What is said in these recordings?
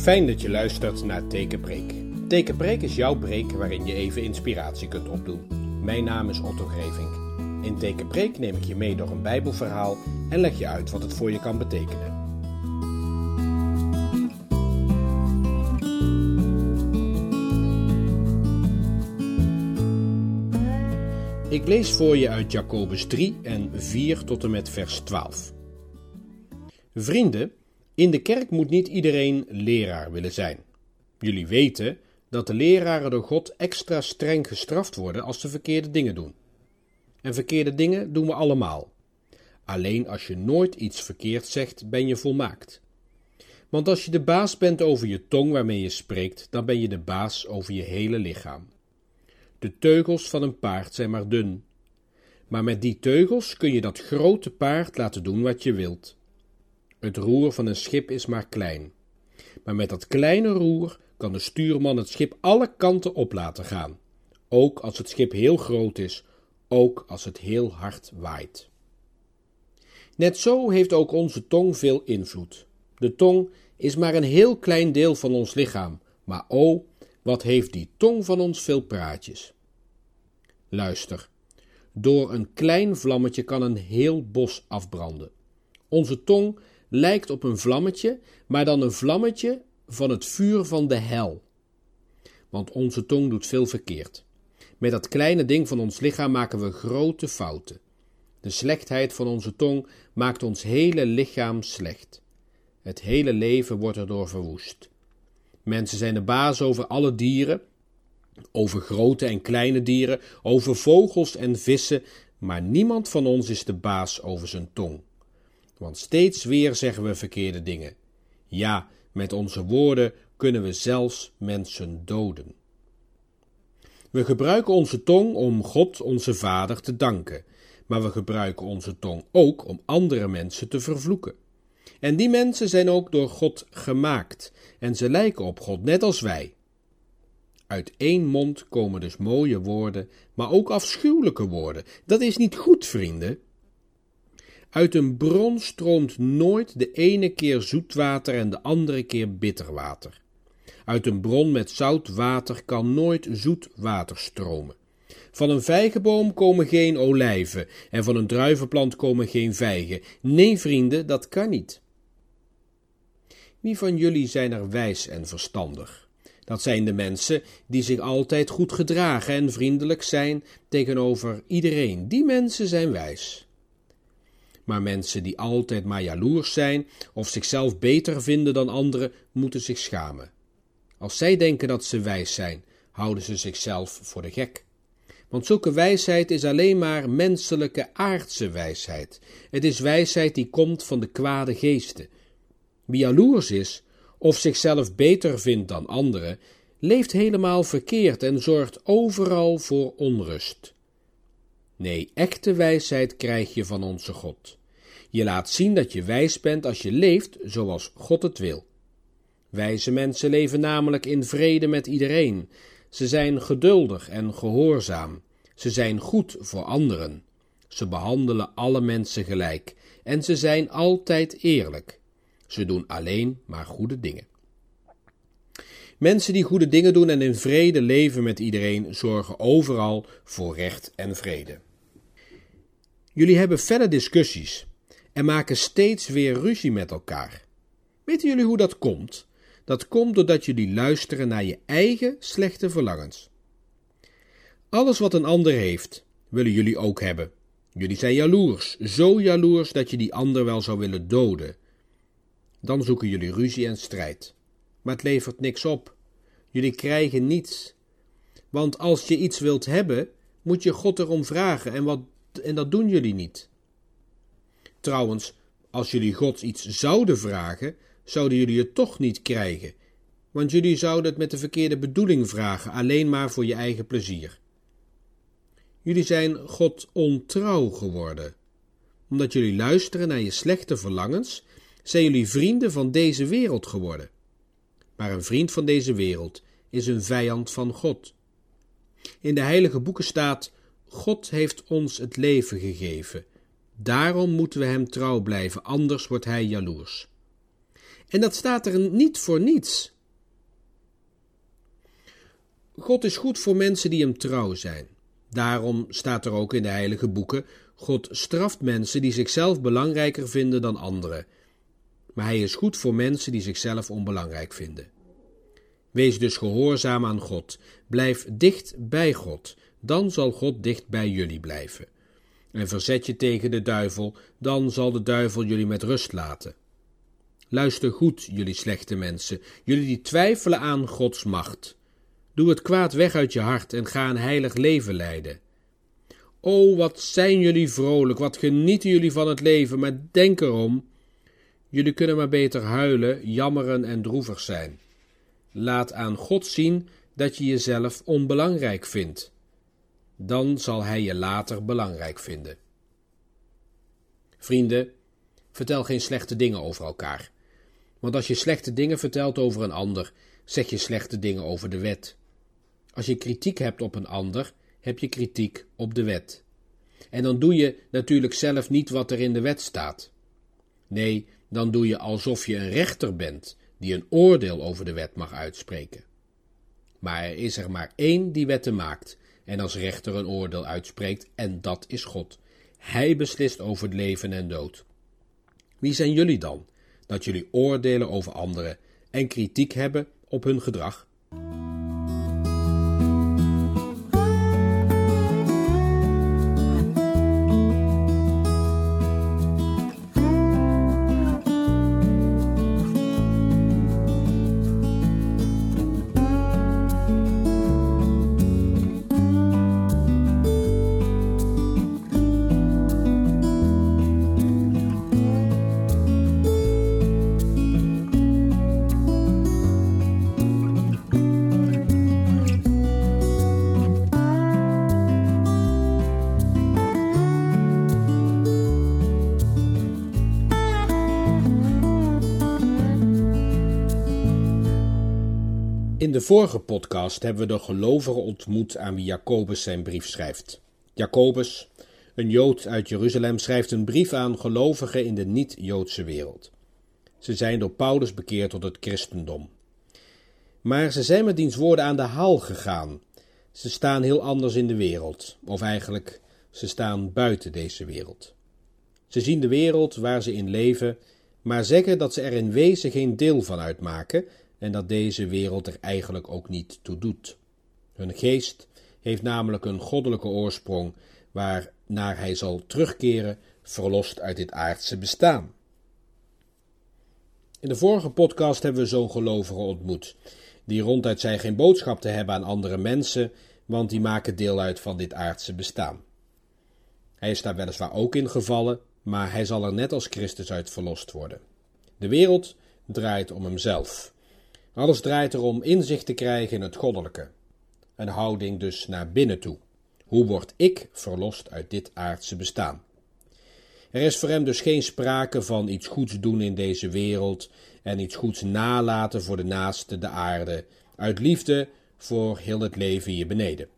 Fijn dat je luistert naar Tekenpreek. Tekenpreek is jouw preek waarin je even inspiratie kunt opdoen. Mijn naam is Otto Grevink. In Tekenpreek neem ik je mee door een Bijbelverhaal en leg je uit wat het voor je kan betekenen. Ik lees voor je uit Jacobus 3 en 4 tot en met vers 12. Vrienden, in de kerk moet niet iedereen leraar willen zijn. Jullie weten dat de leraren door God extra streng gestraft worden als ze verkeerde dingen doen. En verkeerde dingen doen we allemaal. Alleen als je nooit iets verkeerd zegt, ben je volmaakt. Want als je de baas bent over je tong waarmee je spreekt, dan ben je de baas over je hele lichaam. De teugels van een paard zijn maar dun. Maar met die teugels kun je dat grote paard laten doen wat je wilt. Het roer van een schip is maar klein. Maar met dat kleine roer kan de stuurman het schip alle kanten op laten gaan. Ook als het schip heel groot is, ook als het heel hard waait. Net zo heeft ook onze tong veel invloed. De tong is maar een heel klein deel van ons lichaam, maar o, wat heeft die tong van ons veel praatjes. Luister, door een klein vlammetje kan een heel bos afbranden. Onze tong lijkt op een vlammetje, maar dan een vlammetje van het vuur van de hel. Want onze tong doet veel verkeerd. Met dat kleine ding van ons lichaam maken we grote fouten. De slechtheid van onze tong maakt ons hele lichaam slecht. Het hele leven wordt erdoor verwoest. Mensen zijn de baas over alle dieren, over grote en kleine dieren, over vogels en vissen, maar niemand van ons is de baas over zijn tong. Want steeds weer zeggen we verkeerde dingen. Ja, met onze woorden kunnen we zelfs mensen doden. We gebruiken onze tong om God, onze Vader, te danken, maar we gebruiken onze tong ook om andere mensen te vervloeken. En die mensen zijn ook door God gemaakt en ze lijken op God, net als wij. Uit één mond komen dus mooie woorden, maar ook afschuwelijke woorden. Dat is niet goed, vrienden. Uit een bron stroomt nooit de ene keer zoet water en de andere keer bitter water. Uit een bron met zout water kan nooit zoet water stromen. Van een vijgenboom komen geen olijven en van een druivenplant komen geen vijgen. Nee, vrienden, dat kan niet. Wie van jullie zijn er wijs en verstandig? Dat zijn de mensen die zich altijd goed gedragen en vriendelijk zijn tegenover iedereen. Die mensen zijn wijs. Maar mensen die altijd maar jaloers zijn of zichzelf beter vinden dan anderen, moeten zich schamen. Als zij denken dat ze wijs zijn, houden ze zichzelf voor de gek. Want zulke wijsheid is alleen maar menselijke aardse wijsheid. Het is wijsheid die komt van de kwade geesten. Wie jaloers is, of zichzelf beter vindt dan anderen, leeft helemaal verkeerd en zorgt overal voor onrust. Nee, echte wijsheid krijg je van onze God. Je laat zien dat je wijs bent als je leeft zoals God het wil. Wijze mensen leven namelijk in vrede met iedereen. Ze zijn geduldig en gehoorzaam. Ze zijn goed voor anderen. Ze behandelen alle mensen gelijk en ze zijn altijd eerlijk. Ze doen alleen maar goede dingen. Mensen die goede dingen doen en in vrede leven met iedereen zorgen overal voor recht en vrede. Jullie hebben felle discussies en maken steeds weer ruzie met elkaar. Weten jullie hoe dat komt? Dat komt doordat jullie luisteren naar je eigen slechte verlangens. Alles wat een ander heeft, willen jullie ook hebben. Jullie zijn jaloers, zo jaloers dat je die ander wel zou willen doden. Dan zoeken jullie ruzie en strijd. Maar het levert niks op. Jullie krijgen niets. Want als je iets wilt hebben, moet je God erom vragen en, wat, en dat doen jullie niet. Trouwens, als jullie God iets zouden vragen, zouden jullie het toch niet krijgen, want jullie zouden het met de verkeerde bedoeling vragen, alleen maar voor je eigen plezier. Jullie zijn God ontrouw geworden. Omdat jullie luisteren naar je slechte verlangens, zijn jullie vrienden van deze wereld geworden. Maar een vriend van deze wereld is een vijand van God. In de heilige boeken staat: God heeft ons het leven gegeven Daarom moeten we hem trouw blijven, anders wordt hij jaloers. En dat staat er niet voor niets. God is goed voor mensen die hem trouw zijn. Daarom staat er ook in de heilige boeken: God straft mensen die zichzelf belangrijker vinden dan anderen. Maar hij is goed voor mensen die zichzelf onbelangrijk vinden. Wees dus gehoorzaam aan God. Blijf dicht bij God. Dan zal God dicht bij jullie blijven. En verzet je tegen de duivel, dan zal de duivel jullie met rust laten. Luister goed, jullie slechte mensen, jullie die twijfelen aan Gods macht. Doe het kwaad weg uit je hart en ga een heilig leven leiden. O, wat zijn jullie vrolijk, wat genieten jullie van het leven, maar denk erom, jullie kunnen maar beter huilen, jammeren en droevig zijn. Laat aan God zien dat je jezelf onbelangrijk vindt. Dan zal Hij je later belangrijk vinden. Vrienden, vertel geen slechte dingen over elkaar. Want als je slechte dingen vertelt over een ander, zeg je slechte dingen over de wet. Als je kritiek hebt op een ander, heb je kritiek op de wet. En dan doe je natuurlijk zelf niet wat er in de wet staat. Nee, dan doe je alsof je een rechter bent die een oordeel over de wet mag uitspreken. Maar er is er maar één die wetten maakt en als rechter een oordeel uitspreekt, en dat is God. Hij beslist over het leven en dood. Wie zijn jullie dan, dat jullie oordelen over anderen en kritiek hebben op hun gedrag? In de vorige podcast hebben we de gelovigen ontmoet aan wie Jacobus zijn brief schrijft. Jacobus, een Jood uit Jeruzalem, schrijft een brief aan gelovigen in de niet-Joodse wereld. Ze zijn door Paulus bekeerd tot het christendom. Maar ze zijn met diens woorden aan de haal gegaan. Ze staan heel anders in de wereld, of eigenlijk, ze staan buiten deze wereld. Ze zien de wereld waar ze in leven, maar zeggen dat ze er in wezen geen deel van uitmaken en dat deze wereld er eigenlijk ook niet toe doet. Hun geest heeft namelijk een goddelijke oorsprong, waarnaar hij zal terugkeren, verlost uit dit aardse bestaan. In de vorige podcast hebben we zo'n gelovigen ontmoet, die ronduit zijn geen boodschap te hebben aan andere mensen, want die maken deel uit van dit aardse bestaan. Hij is daar weliswaar ook in gevallen, maar hij zal er net als Christus uit verlost worden. De wereld draait om hemzelf. Alles draait erom inzicht te krijgen in het goddelijke. Een houding dus naar binnen toe. Hoe word ik verlost uit dit aardse bestaan? Er is voor hem dus geen sprake van iets goeds doen in deze wereld en iets goeds nalaten voor de naaste, de aarde, uit liefde voor heel het leven hier beneden.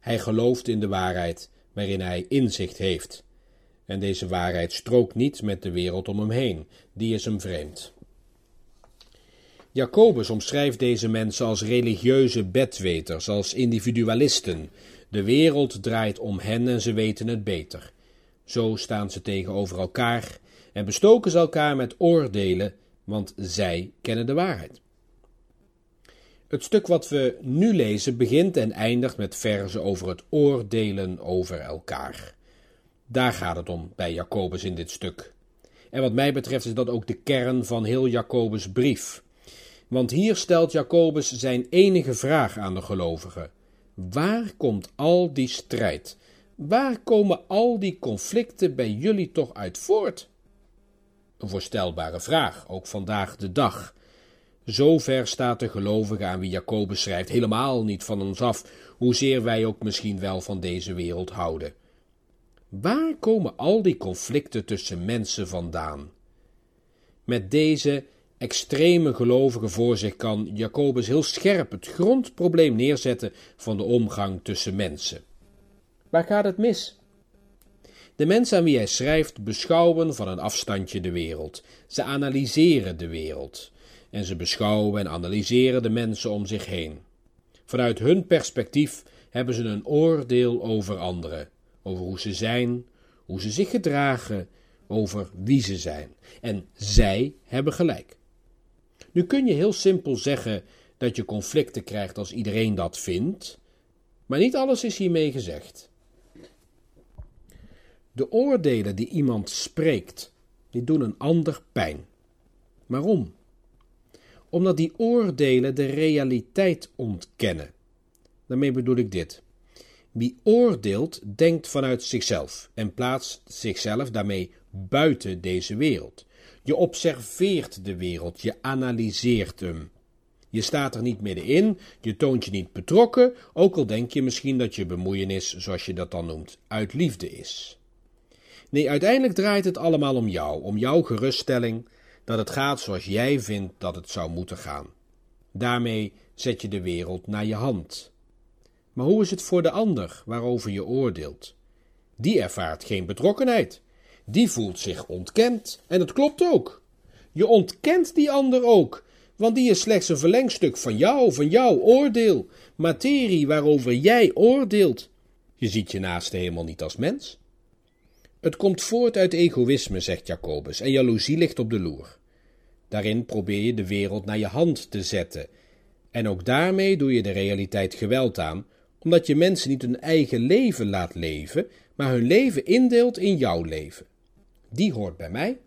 Hij gelooft in de waarheid waarin hij inzicht heeft. En deze waarheid strookt niet met de wereld om hem heen, die is hem vreemd. Jacobus omschrijft deze mensen als religieuze bedweters, als individualisten. De wereld draait om hen en ze weten het beter. Zo staan ze tegenover elkaar en bestoken ze elkaar met oordelen, want zij kennen de waarheid. Het stuk wat we nu lezen begint en eindigt met verzen over het oordelen over elkaar. Daar gaat het om bij Jacobus in dit stuk. En wat mij betreft is dat ook de kern van heel Jacobus' brief. Want hier stelt Jacobus zijn enige vraag aan de gelovigen: Waar komt al die strijd? Waar komen al die conflicten bij jullie toch uit voort? Een voorstelbare vraag, ook vandaag de dag. Zover staat de gelovige aan wie Jacobus schrijft helemaal niet van ons af, hoezeer wij ook misschien wel van deze wereld houden. Waar komen al die conflicten tussen mensen vandaan? Met deze extreme gelovigen voor zich kan Jacobus heel scherp het grondprobleem neerzetten van de omgang tussen mensen. Waar gaat het mis? De mensen aan wie hij schrijft beschouwen van een afstandje de wereld. Ze analyseren de wereld. En ze beschouwen en analyseren de mensen om zich heen. Vanuit hun perspectief hebben ze een oordeel over anderen, over hoe ze zijn, hoe ze zich gedragen, over wie ze zijn. En zij hebben gelijk. Nu kun je heel simpel zeggen dat je conflicten krijgt als iedereen dat vindt, maar niet alles is hiermee gezegd. De oordelen die iemand spreekt, die doen een ander pijn. Waarom? Omdat die oordelen de realiteit ontkennen. Daarmee bedoel ik dit. Wie oordeelt, denkt vanuit zichzelf en plaatst zichzelf daarmee buiten deze wereld. Je observeert de wereld, je analyseert hem. Je staat er niet middenin, je toont je niet betrokken, ook al denk je misschien dat je bemoeienis, zoals je dat dan noemt, uit liefde is. Nee, uiteindelijk draait het allemaal om jou, om jouw geruststelling dat het gaat zoals jij vindt dat het zou moeten gaan. Daarmee zet je de wereld naar je hand. Maar hoe is het voor de ander waarover je oordeelt? Die ervaart geen betrokkenheid. Die voelt zich ontkend. En het klopt ook. Je ontkent die ander ook, want die is slechts een verlengstuk van jou, van jouw oordeel, materie waarover jij oordeelt. Je ziet je naaste helemaal niet als mens. Het komt voort uit egoïsme, zegt Jacobus, en jaloezie ligt op de loer. Daarin probeer je de wereld naar je hand te zetten. En ook daarmee doe je de realiteit geweld aan, omdat je mensen niet hun eigen leven laat leven, maar hun leven indeelt in jouw leven. Die hoort bij mij,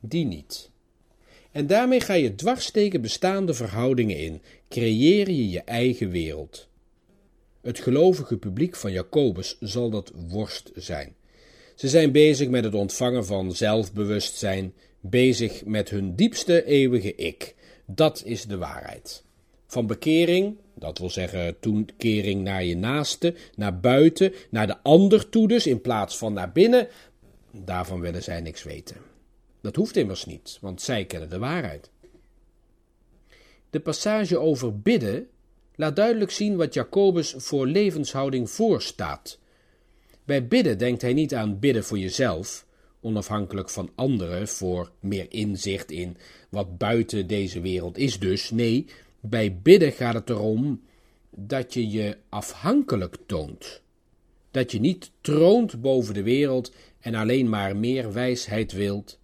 die niet. En daarmee ga je dwars tegen bestaande verhoudingen in, creëer je je eigen wereld. Het gelovige publiek van Jacobus zal dat worst zijn. Ze zijn bezig met het ontvangen van zelfbewustzijn, bezig met hun diepste eeuwige ik. Dat is de waarheid. Van bekering, dat wil zeggen toekering naar je naaste, naar buiten, naar de ander toe dus, in plaats van naar binnen, daarvan willen zij niks weten. Dat hoeft immers niet, want zij kennen de waarheid. De passage over bidden laat duidelijk zien wat Jacobus voor levenshouding voorstaat. Bij bidden denkt hij niet aan bidden voor jezelf, onafhankelijk van anderen, voor meer inzicht in wat buiten deze wereld is dus. Nee, bij bidden gaat het erom dat je je afhankelijk toont. Dat je niet troont boven de wereld en alleen maar meer wijsheid wilt,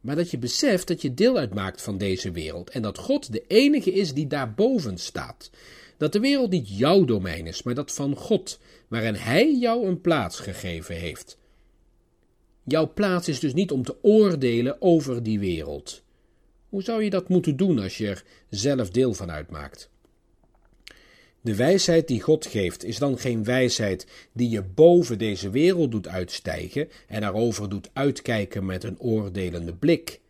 maar dat je beseft dat je deel uitmaakt van deze wereld en dat God de enige is die daarboven staat. Dat de wereld niet jouw domein is, maar dat van God, waarin Hij jou een plaats gegeven heeft. Jouw plaats is dus niet om te oordelen over die wereld. Hoe zou je dat moeten doen als je er zelf deel van uitmaakt? De wijsheid die God geeft is dan geen wijsheid die je boven deze wereld doet uitstijgen en daarover doet uitkijken met een oordelende blik.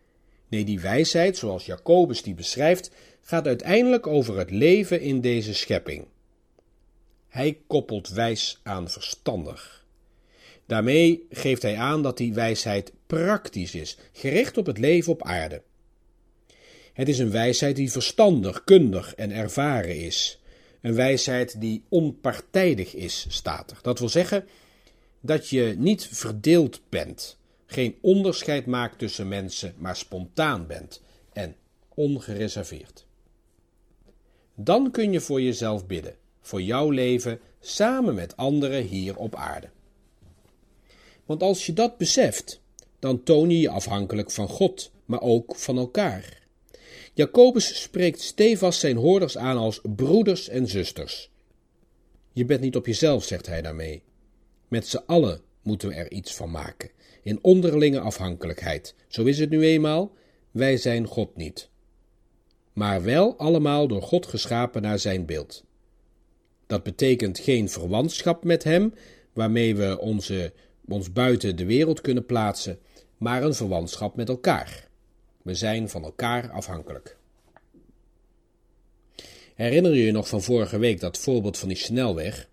Nee, die wijsheid, zoals Jacobus die beschrijft, gaat uiteindelijk over het leven in deze schepping. Hij koppelt wijs aan verstandig. Daarmee geeft hij aan dat die wijsheid praktisch is, gericht op het leven op aarde. Het is een wijsheid die verstandig, kundig en ervaren is. Een wijsheid die onpartijdig is, staat er. Dat wil zeggen dat je niet verdeeld bent, geen onderscheid maakt tussen mensen, maar spontaan bent en ongereserveerd. Dan kun je voor jezelf bidden, voor jouw leven samen met anderen hier op aarde. Want als je dat beseft, dan toon je je afhankelijk van God, maar ook van elkaar. Jacobus spreekt stevast zijn hoorders aan als broeders en zusters. Je bent niet op jezelf, zegt hij daarmee. Met z'n allen moeten we er iets van maken, in onderlinge afhankelijkheid. Zo is het nu eenmaal, wij zijn God niet. Maar wel allemaal door God geschapen naar zijn beeld. Dat betekent geen verwantschap met Hem, waarmee we onze, ons buiten de wereld kunnen plaatsen, maar een verwantschap met elkaar. We zijn van elkaar afhankelijk. Herinner je je nog van vorige week dat voorbeeld van die snelweg?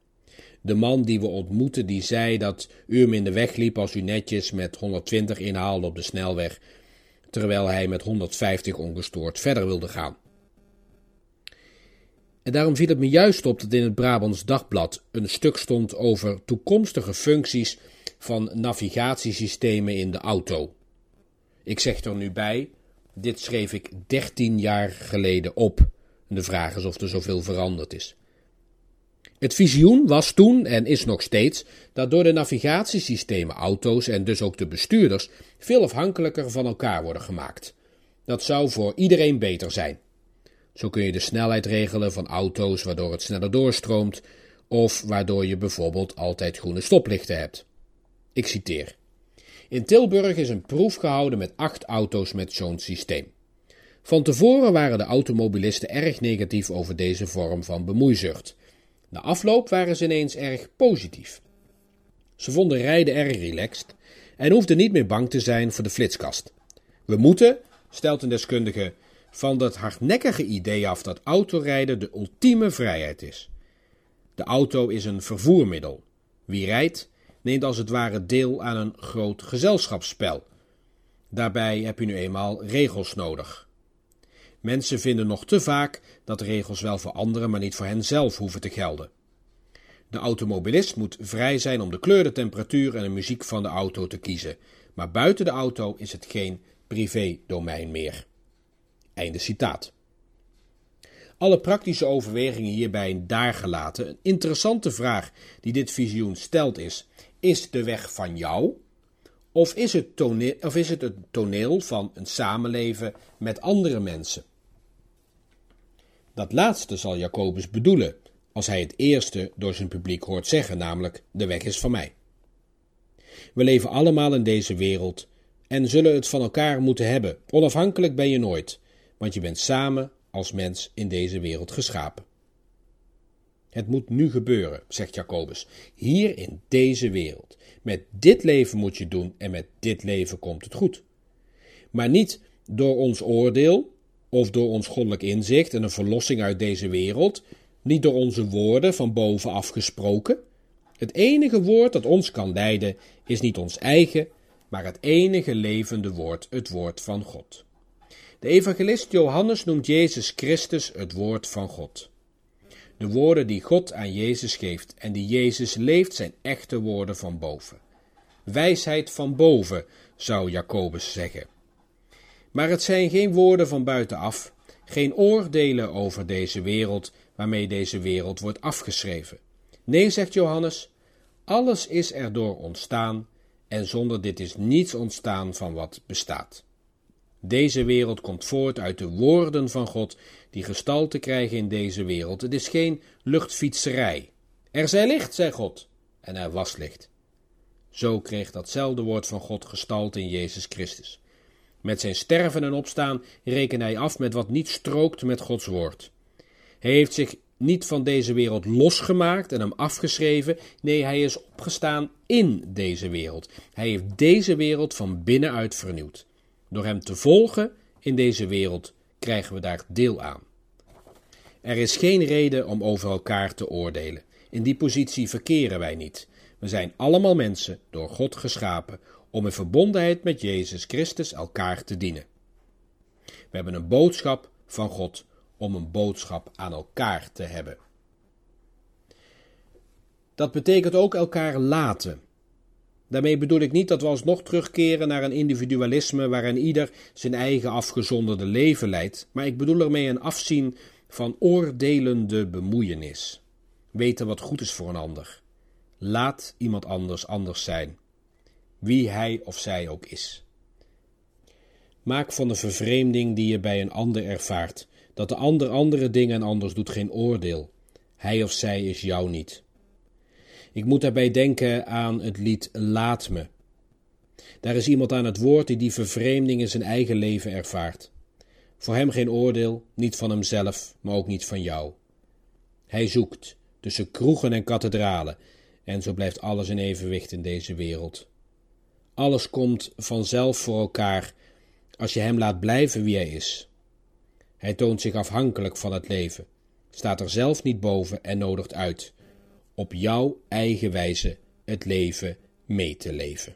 De man die we ontmoetten, die zei dat u hem in de weg liep als u netjes met 120 inhaalde op de snelweg, terwijl hij met 150 ongestoord verder wilde gaan. En daarom viel het me juist op dat in het Brabants Dagblad een stuk stond over toekomstige functies van navigatiesystemen in de auto. Ik zeg er nu bij, dit schreef ik 13 jaar geleden op. de vraag is of er zoveel veranderd is. Het visioen was toen en is nog steeds dat door de navigatiesystemen auto's en dus ook de bestuurders veel afhankelijker van elkaar worden gemaakt. Dat zou voor iedereen beter zijn. Zo kun je de snelheid regelen van auto's waardoor het sneller doorstroomt, of waardoor je bijvoorbeeld altijd groene stoplichten hebt. Ik citeer. In Tilburg is een proef gehouden met acht auto's met zo'n systeem. Van tevoren waren de automobilisten erg negatief over deze vorm van bemoeizucht. Na afloop waren ze ineens erg positief. Ze vonden rijden erg relaxed en hoefden niet meer bang te zijn voor de flitskast. We moeten, stelt een deskundige, van dat hardnekkige idee af dat autorijden de ultieme vrijheid is. De auto is een vervoermiddel. Wie rijdt, neemt als het ware deel aan een groot gezelschapsspel. Daarbij heb je nu eenmaal regels nodig. Mensen vinden nog te vaak dat regels wel voor anderen, maar niet voor henzelf hoeven te gelden. De automobilist moet vrij zijn om de kleur, de temperatuur en de muziek van de auto te kiezen, maar buiten de auto is het geen privé-domein meer. Einde citaat. Alle praktische overwegingen hierbij daar gelaten. Een interessante vraag die dit visioen stelt is: is de weg van jou? Of is, het toneel, of is het het toneel van een samenleven met andere mensen? Dat laatste zal Jacobus bedoelen als hij het eerste door zijn publiek hoort zeggen, namelijk: De weg is van mij. We leven allemaal in deze wereld en zullen het van elkaar moeten hebben. Onafhankelijk ben je nooit, want je bent samen als mens in deze wereld geschapen. Het moet nu gebeuren, zegt Jacobus, hier in deze wereld. Met dit leven moet je doen en met dit leven komt het goed. Maar niet door ons oordeel of door ons goddelijk inzicht en een verlossing uit deze wereld, niet door onze woorden van bovenaf gesproken. Het enige woord dat ons kan leiden is niet ons eigen, maar het enige levende woord, het woord van God. De evangelist Johannes noemt Jezus Christus het woord van God. De woorden die God aan Jezus geeft en die Jezus leeft zijn echte woorden van boven. Wijsheid van boven, zou Jacobus zeggen. Maar het zijn geen woorden van buitenaf, geen oordelen over deze wereld waarmee deze wereld wordt afgeschreven. Nee, zegt Johannes, alles is erdoor ontstaan en zonder dit is niets ontstaan van wat bestaat. Deze wereld komt voort uit de woorden van God die gestalte krijgen in deze wereld. Het is geen luchtfietserij. Er zij licht, zei God, en er was licht. Zo kreeg datzelfde woord van God gestalte in Jezus Christus. Met zijn sterven en opstaan reken hij af met wat niet strookt met Gods woord. Hij heeft zich niet van deze wereld losgemaakt en hem afgeschreven. Nee, hij is opgestaan in deze wereld. Hij heeft deze wereld van binnenuit vernieuwd. Door Hem te volgen in deze wereld krijgen we daar deel aan. Er is geen reden om over elkaar te oordelen. In die positie verkeren wij niet. We zijn allemaal mensen door God geschapen om in verbondenheid met Jezus Christus elkaar te dienen. We hebben een boodschap van God om een boodschap aan elkaar te hebben. Dat betekent ook elkaar laten. Daarmee bedoel ik niet dat we alsnog terugkeren naar een individualisme waarin ieder zijn eigen afgezonderde leven leidt, maar ik bedoel ermee een afzien van oordelende bemoeienis. Weten wat goed is voor een ander. Laat iemand anders anders zijn, wie hij of zij ook is. Maak van de vervreemding die je bij een ander ervaart, dat de ander andere dingen anders doet, geen oordeel. Hij of zij is jou niet. Ik moet daarbij denken aan het lied Laat me. Daar is iemand aan het woord die die vervreemding in zijn eigen leven ervaart. Voor hem geen oordeel, niet van hemzelf, maar ook niet van jou. Hij zoekt tussen kroegen en kathedralen, en zo blijft alles in evenwicht in deze wereld. Alles komt vanzelf voor elkaar als je hem laat blijven wie hij is. Hij toont zich afhankelijk van het leven, staat er zelf niet boven en nodigt uit op jouw eigen wijze het leven mee te leven.